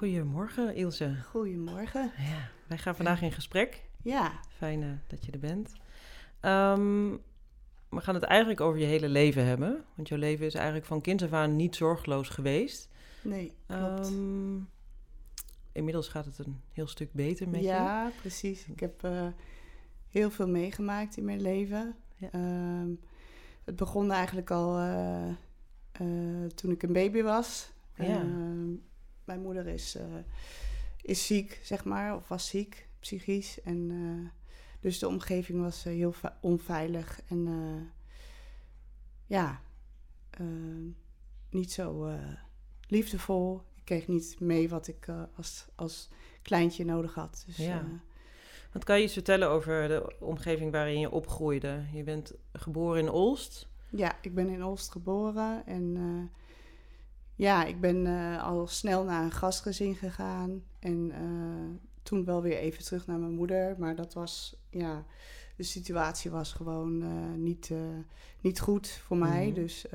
Goedemorgen Ilse. Goedemorgen. Ja, wij gaan vandaag in gesprek. Ja, Fijn eh, dat je er bent. Ehm, we gaan het eigenlijk over je hele leven hebben. Want jouw leven is eigenlijk van kind af aan niet zorgeloos geweest. nee, klopt. Ehm, inmiddels gaat het een heel stuk beter met je. ja, precies. Ik heb eh, heel veel meegemaakt in mijn leven. Ja. Ehm, het begon eigenlijk al eh, toen ik een baby was. Ja. Mijn moeder is, eh, is ziek, zeg maar, of was ziek, psychisch. En eh, dus de omgeving was eh, heel onveilig en ja, niet zo liefdevol. Ik kreeg niet mee wat ik als, als kleintje nodig had. Dus, Ja. Wat kan je iets vertellen over de omgeving waarin je opgroeide? Je bent geboren in Olst. Ja, ik ben in Olst geboren en ja, ik ben eh, al snel naar een gastgezin gegaan en eh, toen wel weer even terug naar mijn moeder, maar dat was, ja, de situatie was gewoon eh, niet, niet goed voor mij, Mhm. dus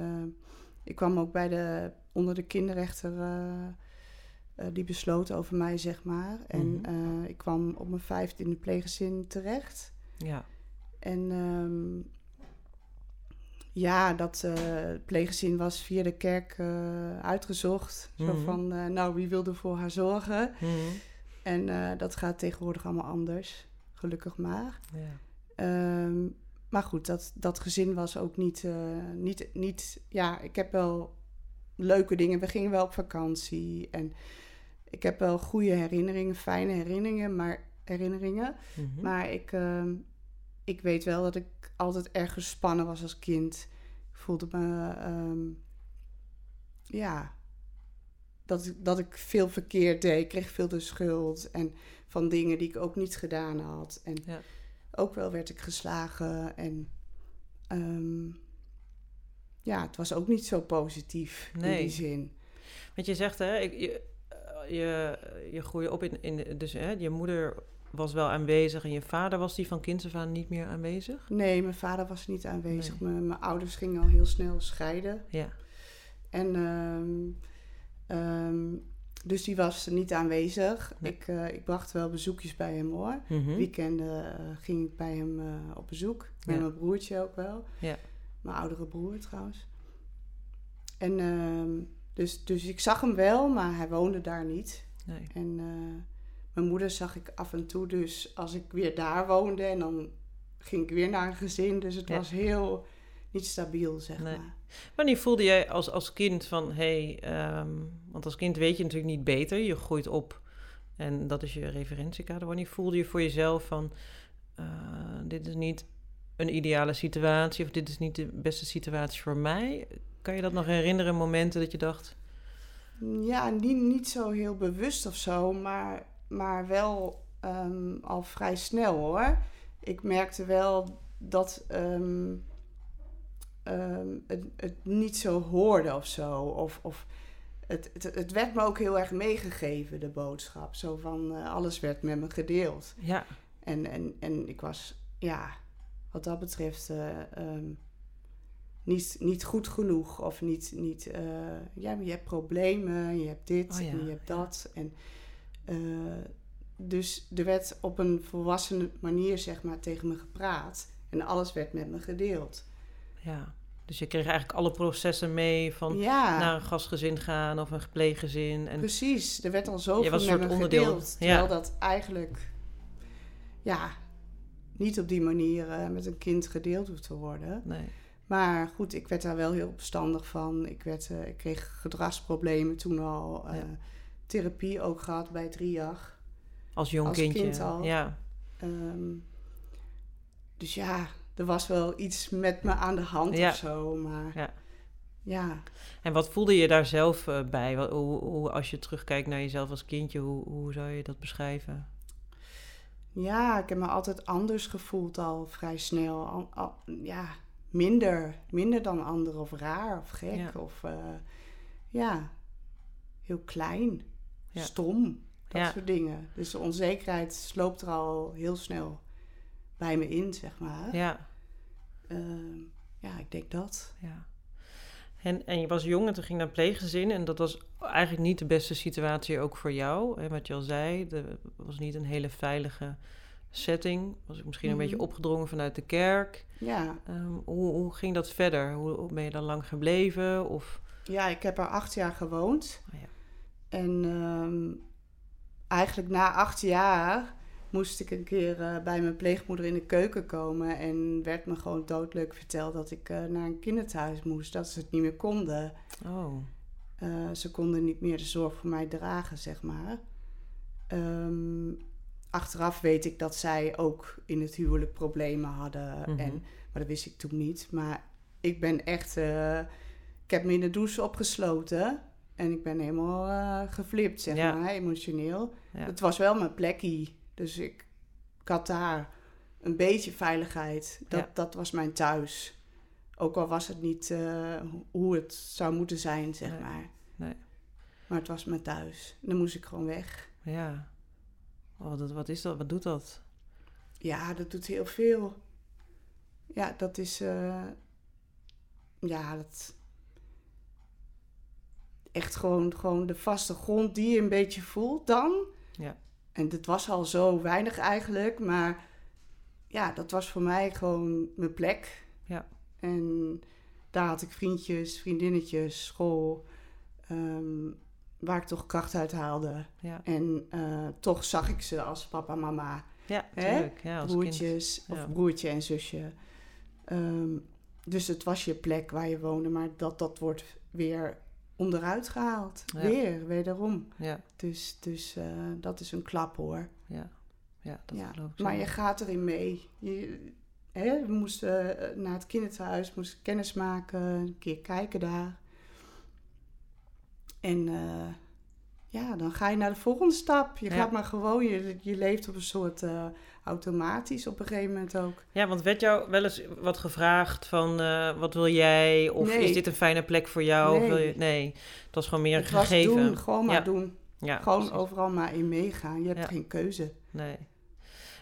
ik kwam ook bij de, onder de kinderrechter, die besloot over mij, zeg maar, en Mhm. ik kwam op mijn vijfde in de pleeggezin terecht. Ja. En ehm, ja, dat eh pleeggezin was via de kerk eh, uitgezocht. Zo Mhm. van, eh, nou, wie wilde voor haar zorgen? Mhm. En dat gaat tegenwoordig allemaal anders, gelukkig maar. ja. Ehm, maar goed, dat, dat gezin was ook niet, niet, niet... Ja, ik heb wel leuke dingen. We gingen wel op vakantie. En ik heb wel goede herinneringen, fijne herinneringen. Maar, herinneringen. Mhm. Maar ik, ehm, ik weet wel dat ik altijd erg gespannen was als kind. Ik voelde me, ehm, ja, dat ik, dat ik veel verkeerd deed. Ik kreeg veel de schuld en van dingen die ik ook niet gedaan had. En Ja. ook wel werd ik geslagen en ehm, ja, het was ook niet zo positief in die zin. Want je zegt, hè, ik, je, eh, je, je groeide op in, in dus hè, je moeder was wel aanwezig en je vader was die van kinds af aan niet meer aanwezig? Nee, mijn vader was niet aanwezig. Nee. Mijn, mijn ouders gingen al heel snel scheiden. Ja. En ehm, ehm, dus die was niet aanwezig. Nee. Ik, eh, ik bracht wel bezoekjes bij hem hoor. Mhm. Weekenden eh, ging ik bij hem eh, op bezoek. Met mijn broertje ook wel. Ja. Mijn oudere broer trouwens. En ehm, dus, dus ik zag hem wel, maar hij woonde daar niet. Nee. En mijn moeder zag ik af en toe dus als ik weer daar woonde. En dan ging ik weer naar een gezin. Dus het Ja. was heel niet stabiel, zeg Nee. maar. Wanneer voelde jij als, als kind van, hé, hey, ehm, want als kind weet je natuurlijk niet beter, je groeit op en dat is je referentiekader. Wanneer voelde je voor jezelf van, eh, dit is niet een ideale situatie of dit is niet de beste situatie voor mij? Kan je dat nog herinneren, momenten dat je dacht, Ja, niet, niet zo heel bewust of zo, maar, maar wel ehm, al vrij snel hoor. Ik merkte wel dat ehm, ehm, het, het niet zo hoorde of zo. Of, of het, het, het werd me ook heel erg meegegeven, de boodschap. Zo van eh, alles werd met me gedeeld. ja, En, en, en ik was, ja, wat dat betreft, eh, niet, niet goed genoeg. Of niet, niet eh, ja, je hebt problemen, je hebt dit Oh ja, en je hebt ja. dat. En, dus er werd op een volwassen manier, zeg maar, tegen me gepraat. En alles werd met me gedeeld. ja. Dus je kreeg eigenlijk alle processen mee van ja, naar een gastgezin gaan of een gepleeggezin. En precies. Er werd al Je zoveel was een soort onderdeel, gedeeld. ja. Terwijl dat eigenlijk, ja, niet op die manier eh, met een kind gedeeld hoeft te worden. nee. Maar goed, ik werd daar wel heel opstandig van. Ik, werd, eh, ik kreeg gedragsproblemen toen al. eh, Ja. Therapie ook gehad bij jaar. Als jong Als kindje. kind al. Ja, Ehm, dus ja, er was wel iets met me aan de hand Ja. of zo. Maar Ja. ja. En wat voelde je daar zelf eh, bij? Wat, hoe, hoe, als je terugkijkt naar jezelf als kindje, hoe, hoe zou je dat beschrijven? ja, ik heb me altijd anders gevoeld al vrij snel. Al, al- ja, minder, minder dan anderen of raar of gek. Ja. Of eh, ja, heel klein, Ja. stom. Dat Ja. soort dingen. Dus de onzekerheid sloopt er al heel snel bij me in, zeg maar. Ja, Ehm, ja, ik denk dat. ja. En, en je was jong en toen ging naar pleeggezin. En dat was eigenlijk niet de beste situatie ook voor jou. Hè, wat je al zei, het was niet een hele veilige setting. Was ik misschien een beetje Mhm. opgedrongen vanuit de kerk. Ja. Ehm, hoe, hoe ging dat verder? Hoe, hoe ben je dan lang gebleven? Of, ja, ik heb er acht jaar gewoond. Oh ja. En ehm, eigenlijk na acht jaar moest ik een keer eh, bij mijn pleegmoeder in de keuken komen. En werd me gewoon doodleuk verteld dat ik eh, naar een kinderthuis moest. Dat ze het niet meer konden. oh, Eh, ze konden niet meer de zorg voor mij dragen, zeg maar. Ehm, achteraf weet ik dat zij ook in het huwelijk problemen hadden. Mhm. en, maar dat wist ik toen niet. Maar ik ben echt... ik heb me in de douche opgesloten. En ik ben helemaal eh geflipt, zeg Ja. maar, emotioneel. ja. Het was wel mijn plekje. Dus ik, ik had daar een beetje veiligheid. Dat, Ja. dat was mijn thuis. Ook al was het niet eh, hoe het zou moeten zijn, zeg Nee. maar. Nee. Maar het was mijn thuis. En dan moest ik gewoon weg. ja. Oh, dat, wat is dat? Wat doet dat? Ja, dat doet heel veel. Ja, dat is... eh, ja, dat... Echt gewoon, gewoon de vaste grond die je een beetje voelt dan. Ja. En dit was al zo weinig eigenlijk, maar ja, dat was voor mij gewoon mijn plek. Ja. En daar had ik vriendjes, vriendinnetjes, school, ehm, waar ik toch kracht uit haalde. Ja, En eh, toch zag ik ze als papa, mama, ja Hè? tuurlijk. Ja, als kind. broertjes of broertje en zusje. Ehm, dus het was je plek waar je woonde, maar dat, dat wordt weer onderuit gehaald. Ja. Weer, wederom. Ja, Dus, dus eh, dat is een klap hoor. ja. Ja, dat Ja, geloof ik Maar je gaat erin mee. Je, hè, we moesten eh, naar het kinderthuis, moesten kennis maken, een keer kijken daar. En eh, ja, dan ga je naar de volgende stap. Je Ja. gaat maar gewoon, je, je leeft op een soort eh, automatisch op een gegeven moment ook. Ja, want werd jou wel eens wat gevraagd van eh, wat wil jij? Of Nee. is dit een fijne plek voor jou? Of Nee. wil je... nee, het was gewoon meer het een gegeven. doen, gewoon maar Ja. doen. Ja, gewoon precies. overal maar in meegaan. Je hebt geen keuze. Nee.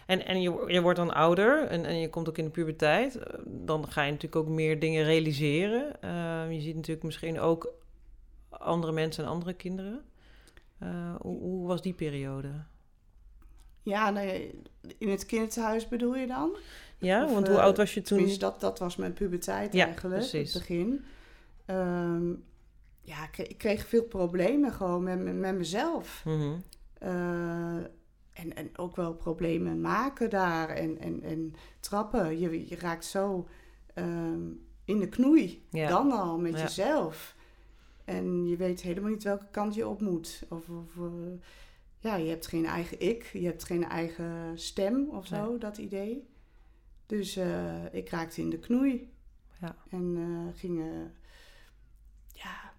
En, en je, je wordt dan ouder en, en je komt ook in de puberteit. Eh, Dan ga je natuurlijk ook meer dingen realiseren. Eh, je ziet natuurlijk misschien ook andere mensen en andere kinderen. Eh, hoe, hoe was die periode? Ja, nee, in het kinderthuis bedoel je dan? Ja, Of, want hoe eh, oud was je toen? Dat, dat was mijn puberteit Ja, eigenlijk, precies. het begin. Ehm, ja, ik kreeg, veel problemen gewoon met, met, met mezelf. Mhm. Eh, en, en ook wel problemen maken daar en, en, en trappen. Je, je raakt zo ehm, in de knoei, Ja. dan al, met Ja. jezelf. En je weet helemaal niet welke kant je op moet. Of, of eh, ja, je hebt geen eigen ik, je hebt geen eigen stem of zo, Nee. dat idee. Dus eh, ik raakte in de knoei. Ja. En eh, ging ja,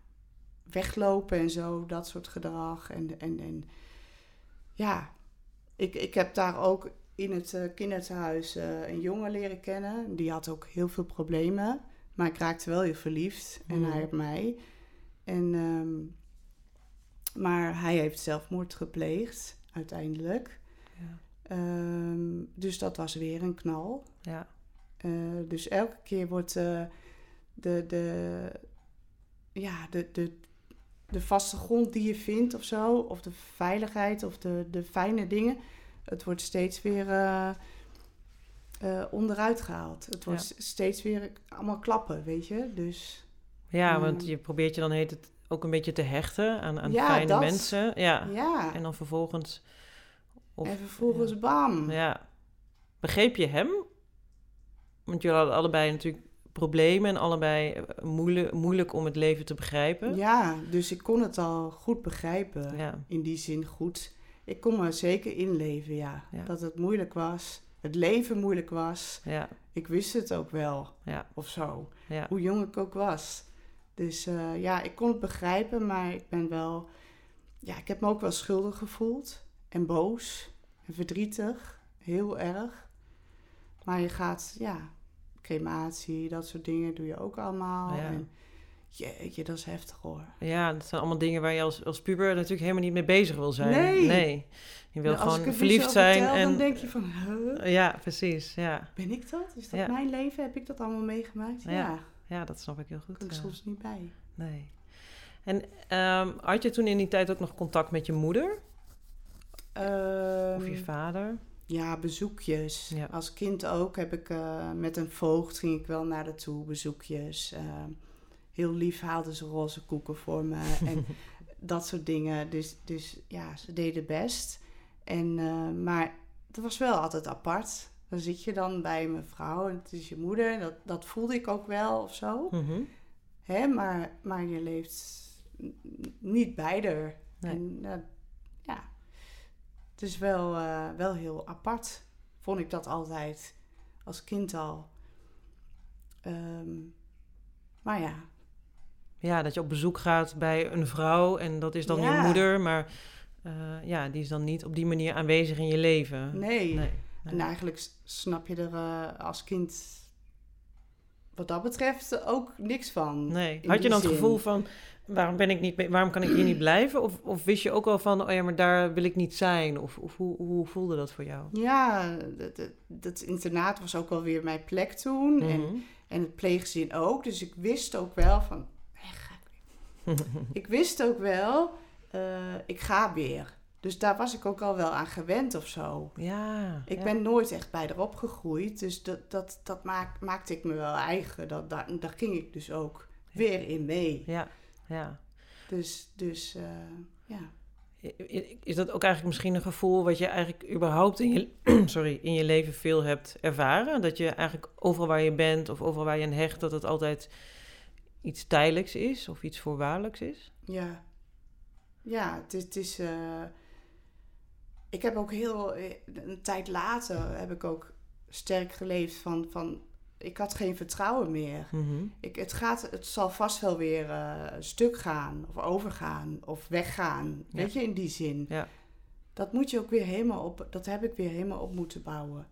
weglopen en zo, dat soort gedrag. En, en, en ja, ik, ik heb daar ook in het kinderthuis een jongen leren kennen. Die had ook heel veel problemen. Maar ik raakte wel heel verliefd. En Mhm. hij op mij. En, ehm, maar hij heeft zelfmoord gepleegd, uiteindelijk. Ja. Ehm, dus dat was weer een knal. Ja. Eh, dus elke keer wordt eh, de, de, ja, de, de, de vaste grond die je vindt of zo, of de veiligheid of de, de fijne dingen, het wordt steeds weer eh, onderuit gehaald. Het wordt Ja. steeds weer allemaal klappen, weet je. Dus ja, Mm. want je probeert je dan heet het ook een beetje te hechten aan, aan Ja, fijne dat. mensen. Ja. ja, En dan vervolgens... Of, en vervolgens bam. Ja. Begreep je hem? Want jullie hadden allebei natuurlijk problemen en allebei eh, moeilijk, moeilijk om het leven te begrijpen. Ja, dus ik kon het al goed begrijpen. Ja. in die zin goed. Ik kon me zeker inleven, ja. Ja. Dat het moeilijk was. Het leven moeilijk was. Ja. Ik wist het ook wel, Ja. of zo. Hoe jong ik ook was. Dus eh, ja, ik kon het begrijpen, maar ik ben wel... Ja, ik heb me ook wel schuldig gevoeld. En boos. En verdrietig. Heel erg. Maar je gaat, ja... Crematie, dat soort dingen doe je ook allemaal. Ja. En jeetje, dat is heftig hoor. Ja, dat zijn allemaal dingen waar je als, als puber natuurlijk helemaal niet mee bezig wil zijn. Nee. Je wil Nou, gewoon er verliefd zijn. vertel, en, Dan denk je van, huh? Ja, precies. Ja. Ben ik dat? Is dat Ja. mijn leven? Heb ik dat allemaal meegemaakt? Ja. Ja. Ja, dat snap ik heel goed. Kan ik soms niet bij. Nee. En ehm, had je toen in die tijd ook nog contact met je moeder of je Ehm, vader? Ja, bezoekjes. Ja. Als kind ook heb ik eh, met een voogd ging ik wel naar de toe, bezoekjes. Ehm, heel lief haalden ze roze koeken voor me en dat soort dingen. Dus, dus ja, ze deden best. En, eh, maar het was wel altijd apart. Dan zit je dan bij mijn vrouw en het is je moeder. Dat, dat voelde ik ook wel of zo. Mhm. Hè? Maar, maar je leeft niet. Nee. En eh, ja, het is wel, eh, wel heel apart. Vond ik dat altijd als kind al. Ehm, maar ja, Ja, dat je op bezoek gaat bij een vrouw en dat is dan je moeder, maar eh, ja, die is dan niet op die manier aanwezig in je leven. nee. nee. En eigenlijk snap je er eh, als kind wat dat betreft ook niks van. Nee. Had je dan het gevoel van, waarom, ben ik niet, waarom kan ik hier niet blijven? Of, of wist je ook wel van, oh ja, maar daar wil ik niet zijn? Of, of hoe, hoe voelde dat voor jou? Ja, dat, internaat was ook wel weer mijn plek toen. En, Mhm. en het pleeggezin ook. Dus ik wist ook wel van... Ik wist ook wel, eh, ik ga weer. Dus daar was ik ook al wel aan gewend of zo. Ja. Ik ja. ben nooit echt bij erop gegroeid. Dus dat, dat, dat maak, maakte ik me wel eigen. Dat, daar, daar ging ik dus ook weer in mee. Ja, ja. Dus, dus eh, ja. Is dat ook eigenlijk misschien een gevoel wat je eigenlijk überhaupt in je, sorry, in je leven veel hebt ervaren? Dat je eigenlijk overal waar je bent of overal waar je aan hecht, dat het altijd iets tijdelijks is of iets voorwaardelijks is? Ja, ja het is. Het is eh, ik heb ook heel. eh, Een tijd later heb ik ook sterk geleefd van. van ik had geen vertrouwen meer. Mhm. Ik, het, gaat, het zal vast wel weer eh, stuk gaan, of overgaan, of weggaan. Ja. Weet je, in die zin. Ja. Dat moet je ook weer helemaal op. Dat heb ik weer helemaal op moeten bouwen.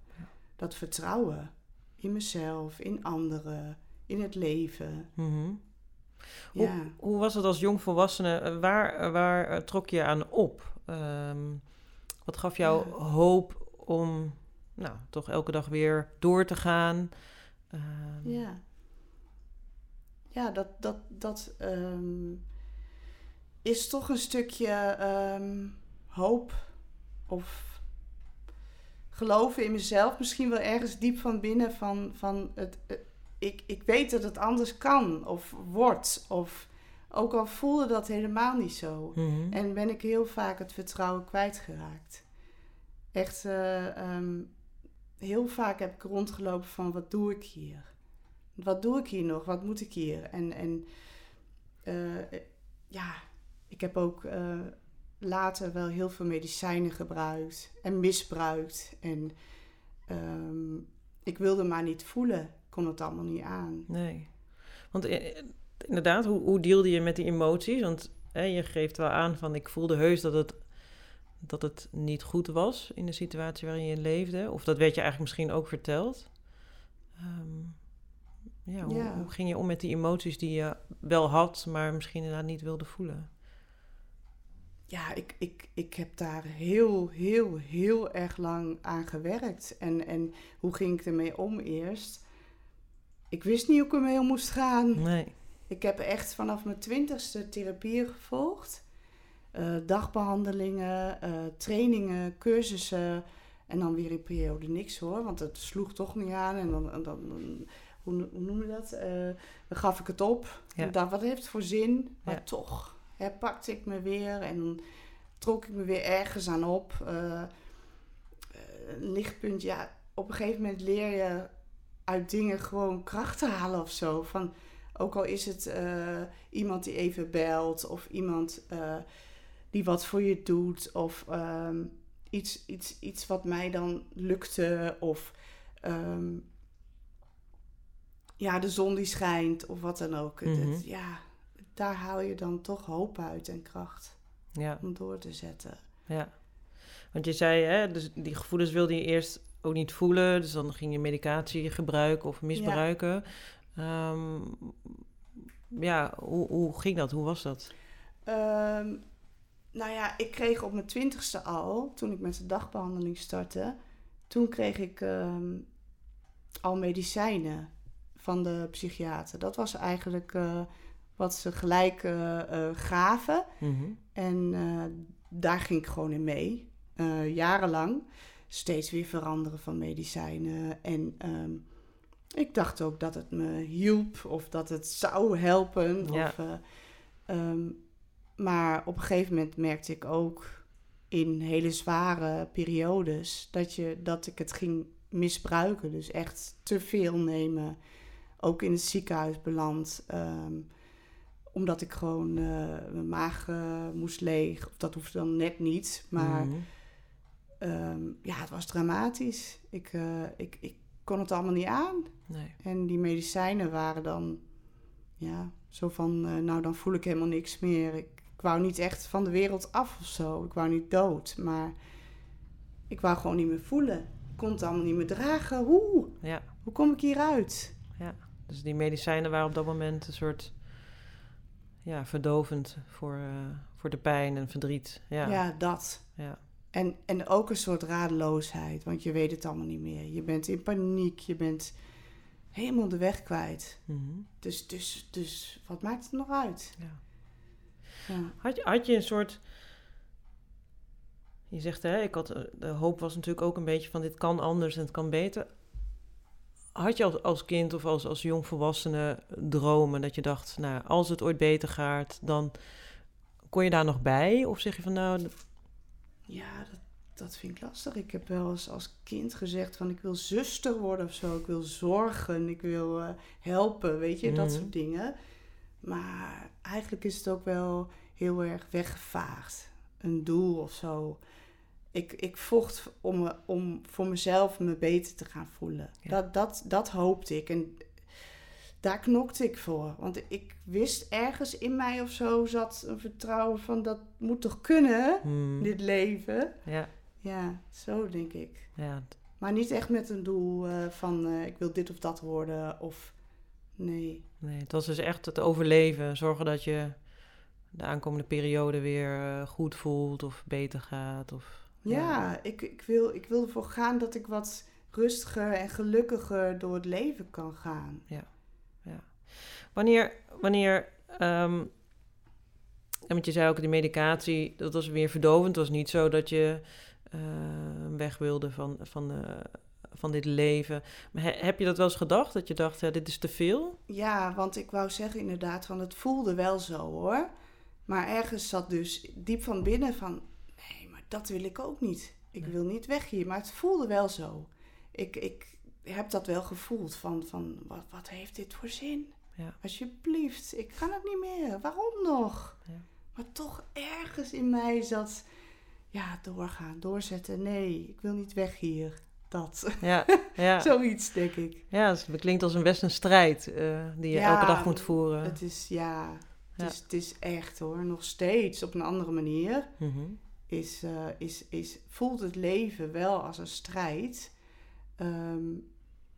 Dat vertrouwen in mezelf, in anderen, in het leven. Mhm. Hoe, Ja. hoe was het als jongvolwassene? Eh, Waar, waar eh, trok je aan op? Ehm, wat gaf jou Ja. hoop om nou, toch elke dag weer door te gaan? Ehm, Ja. Ja, dat, dat, dat ehm, is toch een stukje ehm, hoop of geloven in mezelf. Misschien wel ergens diep van binnen van, van het, eh, ik, ik weet dat het anders kan of wordt. Of ook al voelde dat helemaal niet zo. mhm. En ben ik heel vaak het vertrouwen kwijtgeraakt. Echt, eh, ehm, heel vaak heb ik rondgelopen van wat doe ik hier? Wat doe ik hier nog? Wat moet ik hier? En, en eh, ja, ik heb ook eh, later wel heel veel medicijnen gebruikt en misbruikt. En ehm, ik wilde maar niet voelen. Ik kon het allemaal niet aan. Nee. Want inderdaad, hoe, hoe deelde je met die emoties? Want hè, je geeft wel aan van ik voelde heus dat het, dat het niet goed was in de situatie waarin je leefde. Of dat werd je eigenlijk misschien ook verteld. Ehm, ja, hoe, Ja. hoe ging je om met die emoties die je wel had, maar misschien inderdaad niet wilde voelen? ja, ik, ik, ik heb daar heel, heel, heel erg lang aan gewerkt. En, en hoe ging ik ermee om eerst? Ik wist niet hoe ik ermee om moest gaan. Nee. Ik heb echt vanaf mijn twintigste therapie gevolgd. Eh, dagbehandelingen, eh, trainingen, cursussen. En dan weer een periode niks hoor, want het sloeg toch niet aan. En dan, dan, dan- hoe, hoe noem je dat? Eh, dan gaf ik het op. Ja. Dacht, wat heeft het voor zin? Maar Ja. toch hè, pakte ik me weer en trok ik me weer ergens aan op. Een lichtpunt, ja, op een gegeven moment leer je uit dingen gewoon kracht te halen of zo. Van, ook al is het eh, iemand die even belt of iemand eh, die wat voor je doet of ehm, iets, iets, iets wat mij dan lukte of ehm, ja, de zon die schijnt of wat dan ook. Het- Mhm. ja, daar haal je dan toch hoop uit en kracht Ja, om door te zetten. ja. Want je zei, hè, dus die gevoelens wilde je eerst ook niet voelen. Dus dan ging je medicatie gebruiken of misbruiken. Ja, ja hoe, hoe ging dat? Hoe was dat? Ehm, nou ja, ik kreeg op mijn twintigste al, toen ik met de dagbehandeling startte, toen kreeg ik ehm, al medicijnen van de psychiater. Dat was eigenlijk eh, wat ze gelijk eh, eh, gaven. Mhm. En daar ging ik gewoon in mee. Jarenlang. Steeds weer veranderen van medicijnen. En ik dacht ook dat het me hielp of dat het zou helpen. Ja. Of, eh, ehm, maar op een gegeven moment merkte ik ook in hele zware periodes dat, je, dat ik het ging misbruiken. Dus echt te veel nemen. Ook in het ziekenhuis beland. ehm, omdat ik gewoon eh, mijn maag eh, moest leeg. Of dat hoefde dan net niet. Maar Mhm. ehm, ja, het was dramatisch. Ik, ik, ik kon het allemaal niet aan. Nee. En die medicijnen waren dan, ja, zo van, eh, nou dan voel ik helemaal niks meer. Ik, ik wou niet echt van de wereld af of zo. Ik wou niet dood, maar ik wou gewoon niet meer voelen. Ik kon het allemaal niet meer dragen. Hoe? Ja. Hoe kom ik hieruit? Dus die medicijnen waren op dat moment een soort ja, verdovend voor, eh, voor de pijn en verdriet. Ja. Ja, dat. Ja. En, en ook een soort radeloosheid, want je weet het allemaal niet meer. Je bent in paniek, je bent helemaal de weg kwijt. Mhm. Dus, dus, dus wat maakt het nog uit? Ja. Ja. Had, je, had je een soort. Je zegt, hè, ik had, eh, de hoop was natuurlijk ook een beetje van dit kan anders en het kan beter. Had je als, als kind of als, als jongvolwassene dromen dat je dacht, nou, als het ooit beter gaat, dan kon je daar nog bij? Of zeg je van, nou, Ja, dat, dat vind ik lastig. Ik heb wel eens als kind gezegd van ik wil zuster worden of zo. Ik wil zorgen, ik wil eh, helpen, weet je, dat Mhm. soort dingen. Maar eigenlijk is het ook wel heel erg weggevaagd. Een doel of zo. Ik, ik vocht om, me, om voor mezelf me beter te gaan voelen. Ja. Dat, dat, dat hoopte ik. En daar knokte ik voor. Want ik wist ergens in mij of zo zat een vertrouwen van dat moet toch kunnen hmm, dit leven. ja, Ja, zo denk ik. ja, Maar niet echt met een doel eh, van eh, ik wil dit of dat worden of nee. nee, het was dus echt het overleven. Zorgen dat je de aankomende periode weer eh, goed voelt of beter gaat. Of, Ja, Ik, ik, wil, ik wil ervoor gaan dat ik wat rustiger en gelukkiger door het leven kan gaan. Wanneer, wanneer ehm, en want je zei ook, die medicatie, dat was weer verdovend. Het was niet zo dat je eh, weg wilde van, van, eh, van dit leven. Maar he- heb je dat wel eens gedacht? Dat je dacht, ja, dit is te veel? Ja, want ik wou zeggen inderdaad van het voelde wel zo hoor. Maar ergens zat dus diep van binnen van nee, maar dat wil ik ook niet. Ik wil niet weg hier. Maar het voelde wel zo. Ik, ik heb dat wel gevoeld van, van wat, wat heeft dit voor zin? Ja. Alsjeblieft, ik kan het niet meer. Waarom nog? Ja. Maar toch ergens in mij zat, ja, doorgaan, doorzetten. Nee, ik wil niet weg hier. Dat. Ja, ja. Zoiets, denk ik. ja dus het klinkt als een best een strijd eh, die je Ja, elke dag moet voeren. Het is, ja, het. Is, het is echt hoor, nog steeds op een andere manier. Mhm. Is, eh, is, is, voelt het leven wel als een strijd. Ehm,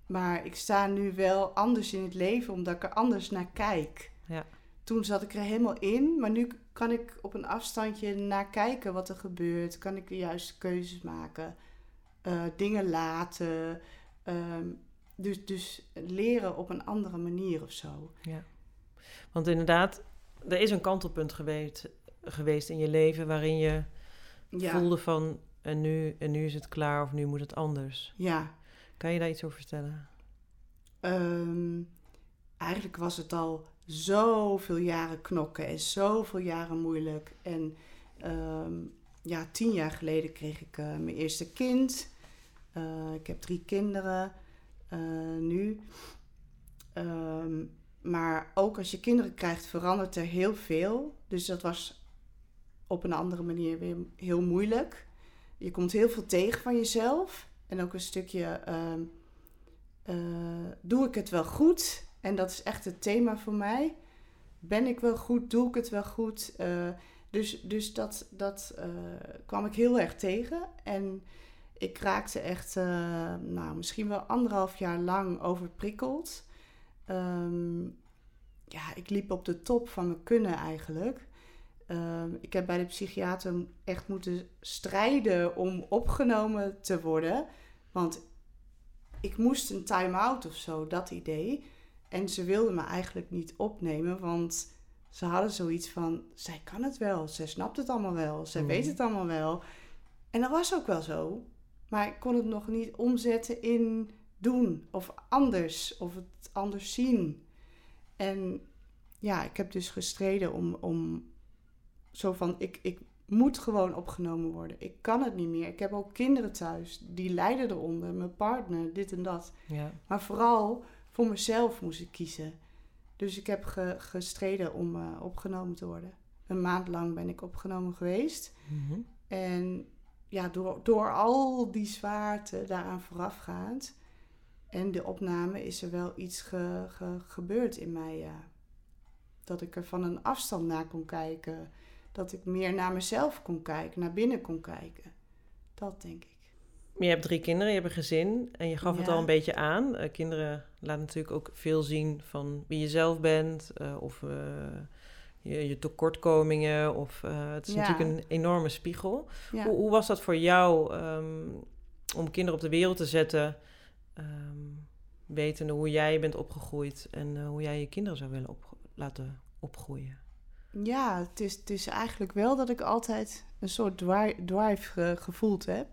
maar ik sta nu wel anders in het leven, omdat ik er anders naar kijk. Ja. Toen zat ik er helemaal in, maar nu kan ik op een afstandje naar kijken wat er gebeurt. Kan ik de juiste keuzes maken, eh, dingen laten. Ehm, dus, dus leren op een andere manier of zo. Want inderdaad, er is een kantelpunt geweest, geweest in je leven waarin je Ja, voelde van en nu, en nu is het klaar of nu moet het anders. ja. Kan je daar iets over vertellen? Ehm, eigenlijk was het al zoveel jaren knokken en zoveel jaren moeilijk. En ehm, ja, tien jaar geleden kreeg ik eh, mijn eerste kind. Eh, ik heb drie kinderen eh, nu. Ehm, maar ook als je kinderen krijgt, verandert er heel veel. Dus dat was op een andere manier weer heel moeilijk. Je komt heel veel tegen van jezelf. En ook een stukje. ehm, eh, doe ik het wel goed? En dat is echt het thema voor mij. Ben ik wel goed? Doe ik het wel goed? Eh, dus dus dat, dat eh, kwam ik heel erg tegen. En ik raakte echt, nou, misschien wel anderhalf jaar lang overprikkeld. Ehm, ja, ik liep op de top van mijn kunnen eigenlijk. Ehm, ik heb bij de psychiater echt moeten strijden om opgenomen te worden. Want ik moest een time-out of zo, dat idee. En ze wilden me eigenlijk niet opnemen, want ze hadden zoiets van: zij kan het wel, zij snapt het allemaal wel, zij Mhm. weet het allemaal wel. En dat was ook wel zo. Maar ik kon het nog niet omzetten in doen of anders of het anders zien. En ja, ik heb dus gestreden om, om zo van: ik, ik moet gewoon opgenomen worden. Ik kan het niet meer. Ik heb ook kinderen thuis, die lijden eronder, mijn partner, dit en dat. Ja. Maar vooral voor mezelf moest ik kiezen. Dus ik heb ge- gestreden om eh, opgenomen te worden. Een maand lang ben ik opgenomen geweest. Mhm. En ja, door, door al die zwaarte daaraan voorafgaand en de opname is er wel iets ge- ge- gebeurd in mij. Ja. Dat ik er van een afstand naar kon kijken. Dat ik meer naar mezelf kon kijken, naar binnen kon kijken. Dat denk ik. Je hebt drie kinderen, je hebt een gezin en je gaf het al een beetje aan. Eh, kinderen laten natuurlijk ook veel zien van wie je zelf bent eh, of eh, je, je tekortkomingen. Of, het is Ja. natuurlijk een enorme spiegel. Ja. Hoe, hoe was dat voor jou ehm, om kinderen op de wereld te zetten, ehm, wetende hoe jij bent opgegroeid en hoe jij je kinderen zou willen op, laten opgroeien? Ja, het is, het is eigenlijk wel dat ik altijd een soort dri- drive ge- gevoeld heb.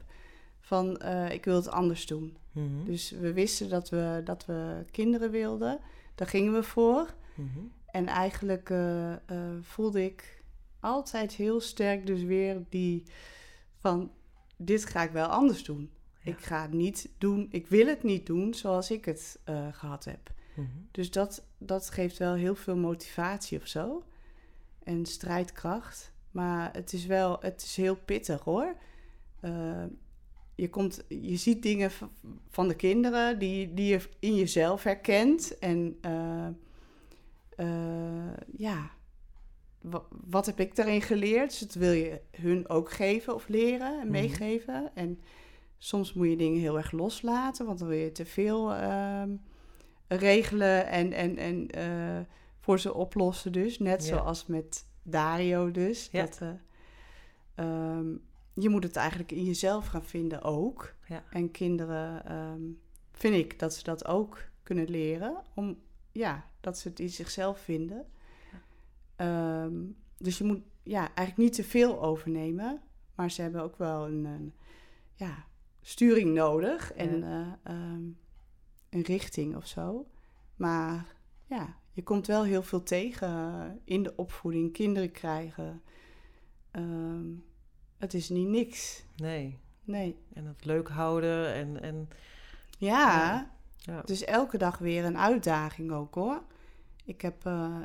Van eh, ik wil het anders doen. Mhm. Dus we wisten dat we, dat we kinderen wilden. Daar gingen we voor. Mhm. En eigenlijk eh, eh, voelde ik altijd heel sterk dus weer die van dit ga ik wel anders doen. Ja. Ik ga het niet doen, ik wil het niet doen zoals ik het eh, gehad heb. Mhm. Dus dat, dat geeft wel heel veel motivatie of zo. En strijdkracht. Maar het is wel, het is heel pittig hoor. Eh, je, komt, je ziet dingen van de kinderen die, die je in jezelf herkent. En eh, eh, ja, wa- wat heb ik daarin geleerd? Dus dat wil je hun ook geven of leren en Mhm. meegeven. En soms moet je dingen heel erg loslaten, want dan wil je te veel ehm, regelen en, en, en voor ze oplossen dus. Net Ja. zoals met Dario dus. Ja. Dat, eh, ehm, je moet het eigenlijk in jezelf gaan vinden ook. Ja. En kinderen, ehm, vind ik dat ze dat ook kunnen leren. Om, ja, dat ze het in zichzelf vinden. Ehm, dus je moet ja, eigenlijk niet te veel overnemen. Maar ze hebben ook wel een, een ja, sturing nodig. En eh, een richting of zo. Maar ja, je komt wel heel veel tegen eh, in de opvoeding. Kinderen krijgen. Ehm, het is niet niks. Nee. Nee. En het leuk houden en, en Ja, ja. het is elke dag weer een uitdaging ook hoor. Ik heb eh,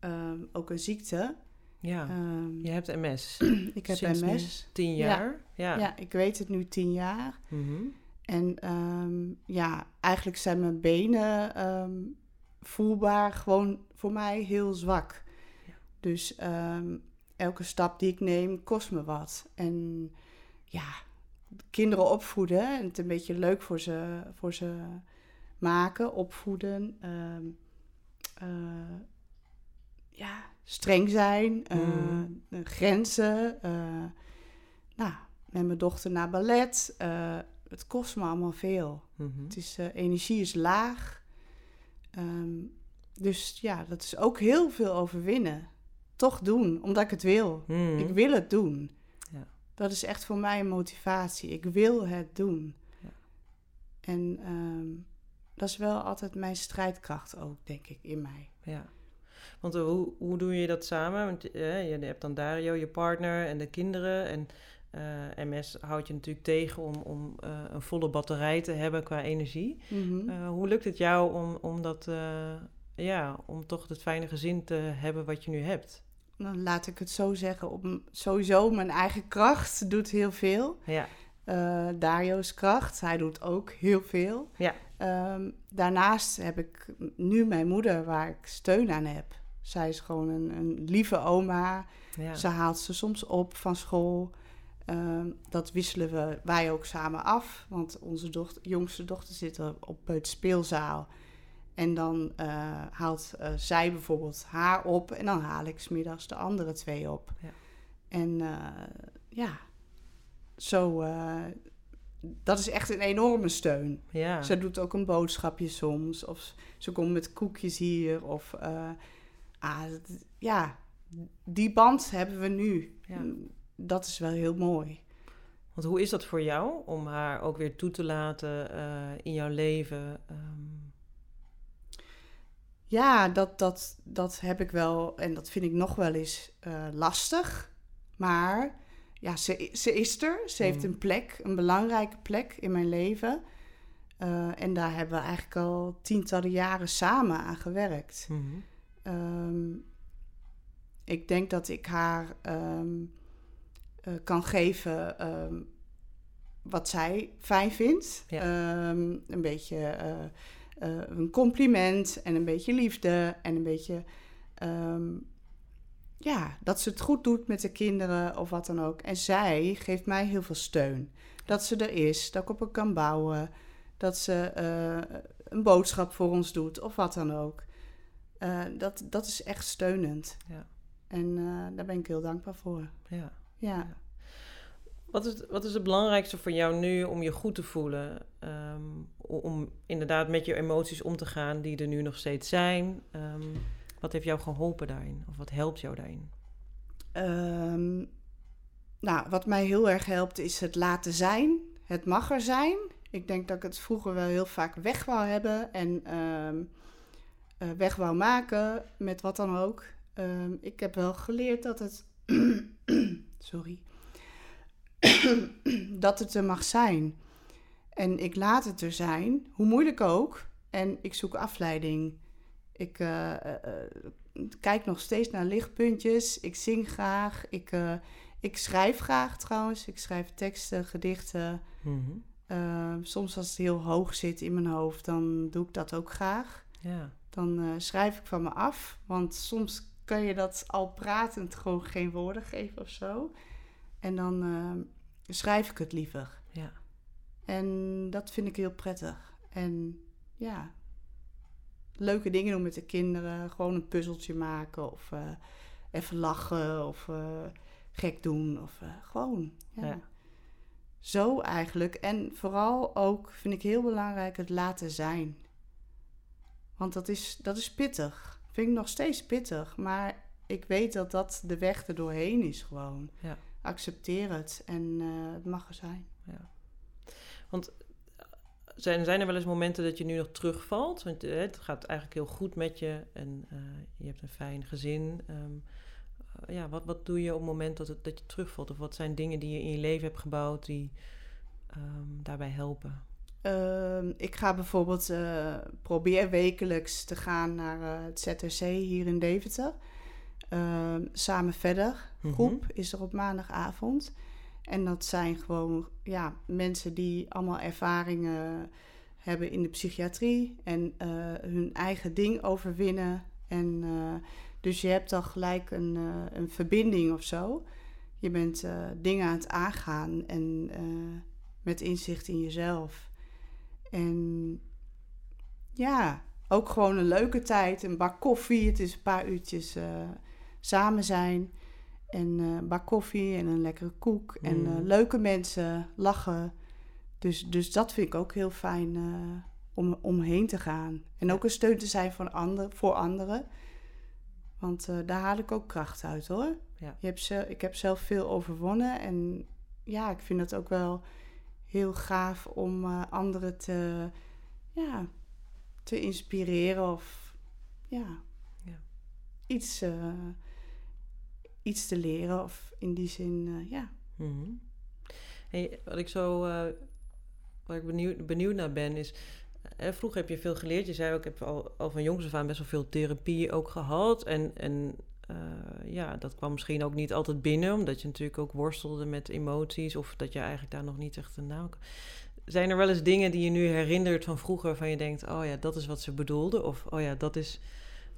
ehm, ook een ziekte. ja. Ehm, Je hebt MS. ik heb sinds MS. Tien Ja. jaar. Ja. Ja. ik weet het nu tien jaar. Mhm. En ja, eigenlijk zijn mijn benen voelbaar gewoon voor mij heel zwak. Ja. Dus ehm, elke stap die ik neem kost me wat. En ja, kinderen opvoeden en het een beetje leuk voor ze, voor ze maken, opvoeden. ehm, eh, ja, streng zijn, eh, Mm. eh, grenzen. nou, met mijn dochter naar ballet. het kost me allemaal veel. Mhm. Het is, energie is laag. Ehm, dus ja, dat is ook heel veel overwinnen. Toch doen, omdat ik het wil. Mhm. Ik wil het doen. Ja. Dat is echt voor mij een motivatie. Ik wil het doen. Ja. En ehm, dat is wel altijd mijn strijdkracht ook, denk ik, in mij. Ja. Want eh, hoe, hoe doe je dat samen? Want eh, je hebt dan Dario, je partner en de kinderen. En eh, MS houdt je natuurlijk tegen om, om eh, een volle batterij te hebben qua energie. Mhm. Eh, hoe lukt het jou om, om dat, ja, om toch het fijne gezin te hebben wat je nu hebt? Dan laat ik het zo zeggen. Op, sowieso, mijn eigen kracht doet heel veel. Ja, Dario's kracht, hij doet ook heel veel. Ja. Ehm, daarnaast heb ik nu mijn moeder waar ik steun aan heb. Zij is gewoon een, een lieve oma. ja. Ze haalt ze soms op van school. Ehm, dat wisselen we, wij ook samen af. Want onze dochter, jongste dochter zit er op het speelzaal. En dan eh, haalt eh, zij bijvoorbeeld haar op. En dan haal ik smiddags de andere twee op. Ja. En eh, ja, zo, dat is echt een enorme steun. Ja. Ze doet ook een boodschapje soms. Of ze komt met koekjes hier. Of ah, ja, die band hebben we nu. Ja. Dat is wel heel mooi. Want hoe is dat voor jou om haar ook weer toe te laten eh, in jouw leven? Ehm, Ja, dat, dat, dat heb ik wel. En dat vind ik nog wel eens eh, lastig. Maar ja, ze, ze is er. Ze heeft Mm. een plek, een belangrijke plek in mijn leven. Eh, en daar hebben we eigenlijk al tientallen jaren samen aan gewerkt. mhm. Ehm, ik denk dat ik haar ehm, eh, kan geven ehm, wat zij fijn vindt. Ja. Ehm, een beetje eh, eh, een compliment en een beetje liefde en een beetje. ehm, ja, dat ze het goed doet met de kinderen of wat dan ook. En zij geeft mij heel veel steun. Dat ze er is, dat ik op haar kan bouwen. Dat ze een boodschap voor ons doet of wat dan ook. Dat, dat is echt steunend. Ja. En daar ben ik heel dankbaar voor. ja. Ja. Wat is, wat is het belangrijkste voor jou nu om je goed te voelen? Ehm, om inderdaad met je emoties om te gaan die er nu nog steeds zijn. Ehm, wat heeft jou geholpen daarin? Of wat helpt jou daarin? Ehm, nou, wat mij heel erg helpt is het laten zijn. Het mag er zijn. Ik denk dat ik het vroeger wel heel vaak weg wou hebben en eh, weg wou maken met wat dan ook. Ik heb wel geleerd dat het. Sorry. dat het er mag zijn. En ik laat het er zijn, hoe moeilijk ook. En ik zoek afleiding. Ik eh, eh, eh, kijk nog steeds naar lichtpuntjes. Ik zing graag. Ik, ik schrijf graag trouwens. Ik schrijf teksten, gedichten. Mhm. Soms als het heel hoog zit in mijn hoofd, dan doe ik dat ook graag. Ja. Dan schrijf ik van me af. Want soms kan je dat al pratend gewoon geen woorden geven of zo. En dan eh, schrijf ik het liever. Ja. En dat vind ik heel prettig. En ja, leuke dingen doen met de kinderen. Gewoon een puzzeltje maken of eh, even lachen of eh, gek doen. Of eh, gewoon, ja. Ja. Zo eigenlijk. En vooral ook vind ik heel belangrijk het laten zijn. Want dat is, dat is pittig. Vind ik nog steeds pittig. Maar ik weet dat dat de weg er doorheen is gewoon. Ja. Accepteer het en eh, het mag er zijn. Zijn, zijn er wel eens momenten dat je nu nog terugvalt? Want eh, het gaat eigenlijk heel goed met je en eh, je hebt een fijn gezin. Ehm, eh, ja, wat, wat doe je op het moment dat, het, dat je terugvalt? Of wat zijn dingen die je in je leven hebt gebouwd die ehm, daarbij helpen? Ehm, ik ga bijvoorbeeld eh, probeer wekelijks te gaan naar eh, het ZRC hier in Deventer. Ehm, samen verder. Mhm. Groep is er op maandagavond. En dat zijn gewoon ja, mensen die allemaal ervaringen hebben in de psychiatrie en eh, hun eigen ding overwinnen. En dus je hebt dan gelijk een, een verbinding of zo. Je bent dingen aan het aangaan en met inzicht in jezelf. En ja, ook gewoon een leuke tijd. Een bak koffie. Het is een paar uurtjes eh, samen zijn. En eh, een bak koffie en een lekkere koek. En eh, Mm. leuke mensen, lachen. Dus, dus dat vind ik ook heel fijn om omheen te gaan. En ook een steun te zijn voor, ander, voor anderen. Want daar haal ik ook kracht uit hoor. Ja. Je hebt ik heb zelf veel overwonnen. En ja, ik vind het ook wel heel gaaf om eh, anderen te, ja, te inspireren of ja, Ja. Iets, eh, iets te leren. Of in die zin, eh, ja. Mhm. Hey, wat ik zo waar ik benieuwd, benieuwd naar ben is. vroeger heb je veel geleerd. Je zei ook, ik heb al, al van jongs af aan best wel veel therapie ook gehad. En, en ja, dat kwam misschien ook niet altijd binnen, omdat je natuurlijk ook worstelde met emoties. Of dat je eigenlijk daar nog niet echt een naam. Zijn er wel eens dingen die je nu herinnert van vroeger, waarvan je denkt: oh ja, dat is wat ze bedoelde? Of oh ja, dat is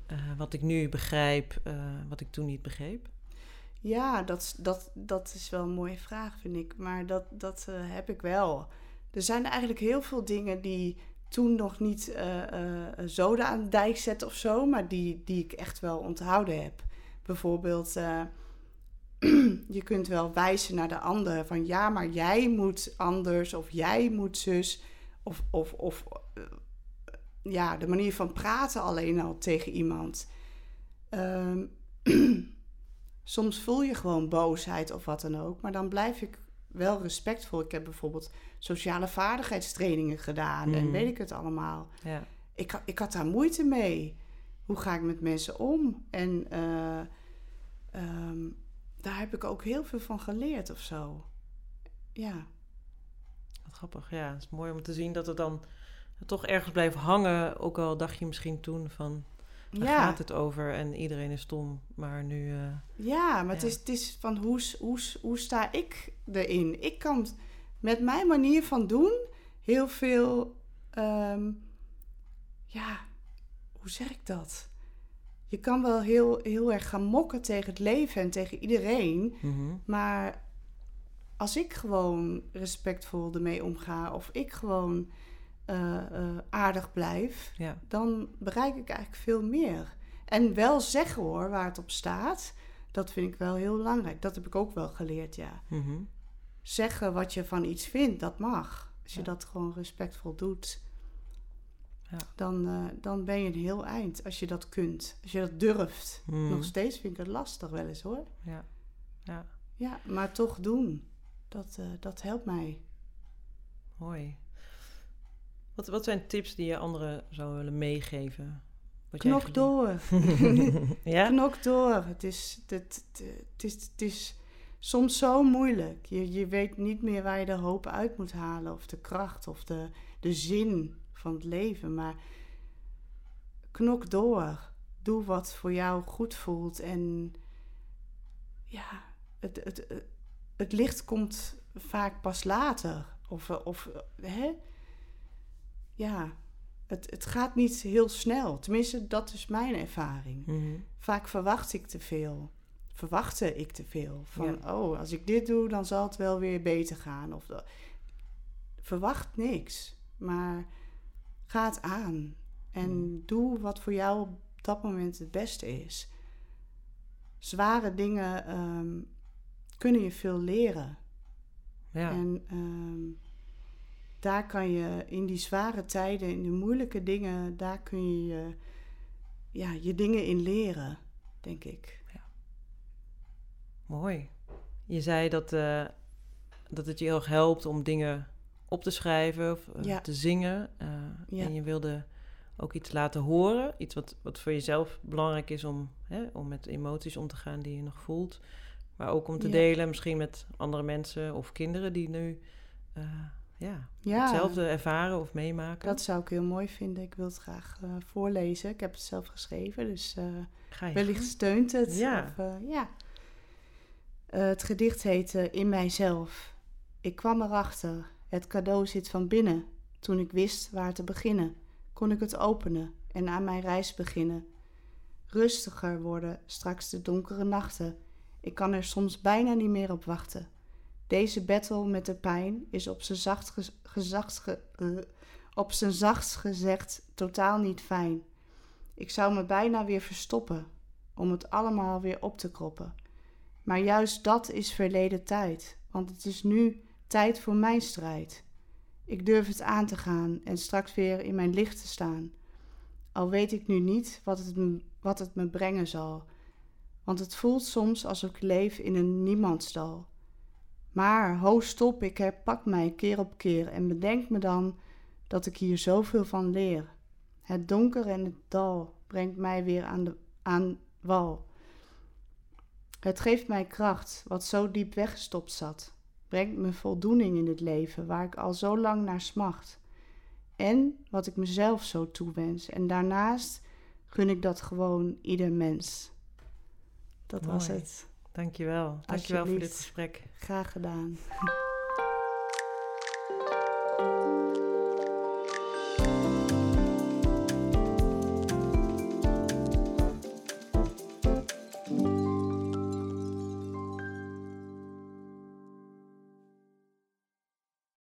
eh, wat ik nu begrijp, eh, wat ik toen niet begreep? Ja, dat, dat, dat is wel een mooie vraag, vind ik. Maar dat, dat eh, heb ik wel. Er zijn eigenlijk heel veel dingen die toen nog niet zoden aan de dijk zetten of zo, maar die, die ik echt wel onthouden heb. Bijvoorbeeld, eh, je kunt wel wijzen naar de ander van ja, maar jij moet anders of jij moet zus. Of, of, of eh, ja, de manier van praten alleen al tegen iemand. Ehm, soms voel je gewoon boosheid of wat dan ook, maar dan blijf ik wel respectvol. Ik heb bijvoorbeeld sociale vaardigheidstrainingen gedaan en Mm. weet ik het allemaal. Ja. Ik, ik had daar moeite mee. Hoe ga ik met mensen om? En eh, ehm, daar heb ik ook heel veel van geleerd of zo. Ja, Wat grappig, ja. Het is mooi om te zien dat het dan toch ergens blijft hangen. Ook al dacht je misschien toen van, daar ja. gaat het over en iedereen is stom. Maar nu, eh, Ja, maar Het, is, het is van hoe, hoe, hoe sta ik erin? Ik kan met mijn manier van doen heel veel. ehm, ja, hoe zeg ik dat? Je kan wel heel, heel erg gaan mokken tegen het leven en tegen iedereen. mhm. Maar als ik gewoon respectvol ermee omga of ik gewoon eh, eh, aardig blijf, ja. dan bereik ik eigenlijk veel meer. En wel zeggen hoor, waar het op staat, dat vind ik wel heel belangrijk. Dat heb ik ook wel geleerd, ja. mhm. Zeggen wat je van iets vindt, dat mag. Als je dat gewoon respectvol doet, Ja. dan, eh, dan ben je een heel eind. Als je dat kunt, als je dat durft. Mhm. Nog steeds vind ik het lastig wel eens hoor. Ja. ja, Ja, maar toch doen. Dat, eh, dat helpt mij. mooi. Wat, wat zijn tips die je anderen zou willen meegeven? Wat Knok door. ja? Knok door. Het is, het, het, het is, het is soms zo moeilijk. Je, je weet niet meer waar je de hoop uit moet halen. Of de kracht of de, de zin van het leven. Maar knok door. Doe wat voor jou goed voelt. En ja, het, het, het, het licht komt vaak pas later. Of, of hè? Ja, het, het gaat niet heel snel. Tenminste, dat is mijn ervaring. Mhm. Vaak verwacht ik te veel. Verwachtte ik te veel. Van, Ja. oh, als ik dit doe, dan zal het wel weer beter gaan. Of dat. Verwacht niks. Maar ga het aan. En Mm. doe wat voor jou op dat moment het beste is. Zware dingen ehm, kunnen je veel leren. ja. En ehm, daar kan je in die zware tijden, in de moeilijke dingen, daar kun je je, ja, je dingen in leren, denk ik. Mooi. Je zei dat, eh, dat het je heel erg helpt om dingen op te schrijven of eh, Ja. te zingen. eh, Ja. En je wilde ook iets laten horen. Iets wat, wat voor jezelf belangrijk is om, hè, om met emoties om te gaan die je nog voelt. Maar ook om te Ja. delen misschien met andere mensen of kinderen die nu eh, ja, Ja, hetzelfde ervaren of meemaken. dat zou ik heel mooi vinden. Ik wil het graag voorlezen. Ik heb het zelf geschreven, dus wellicht steunt het. Ja. Of, ja. Het gedicht heet eh, In mijzelf. Ik kwam erachter, het cadeau zit van binnen. Toen ik wist waar te beginnen, kon ik het openen en aan mijn reis beginnen. Rustiger worden straks de donkere nachten. Ik kan er soms bijna niet meer op wachten. Deze battle met de pijn is op zijn zacht, ge- eh, op zijn zachtst gezegd totaal niet fijn. Ik zou me bijna weer verstoppen om het allemaal weer op te kroppen. Maar juist dat is verleden tijd, want het is nu tijd voor mijn strijd. Ik durf het aan te gaan en straks weer in mijn licht te staan. Al weet ik nu niet wat het, wat het me brengen zal, want het voelt soms alsof ik leef in een niemandsdal. Maar ho stop, ik herpak mij keer op keer en bedenk me dan dat ik hier zoveel van leer. Het donker en het dal brengt mij weer aan, de, aan wal. Het geeft mij kracht, wat zo diep weggestopt zat. Brengt me voldoening in het leven, waar ik al zo lang naar smacht. En wat ik mezelf zo toewens. En daarnaast gun ik dat gewoon ieder mens. Dat was het. Dankjewel. Dankjewel voor dit gesprek. Graag gedaan.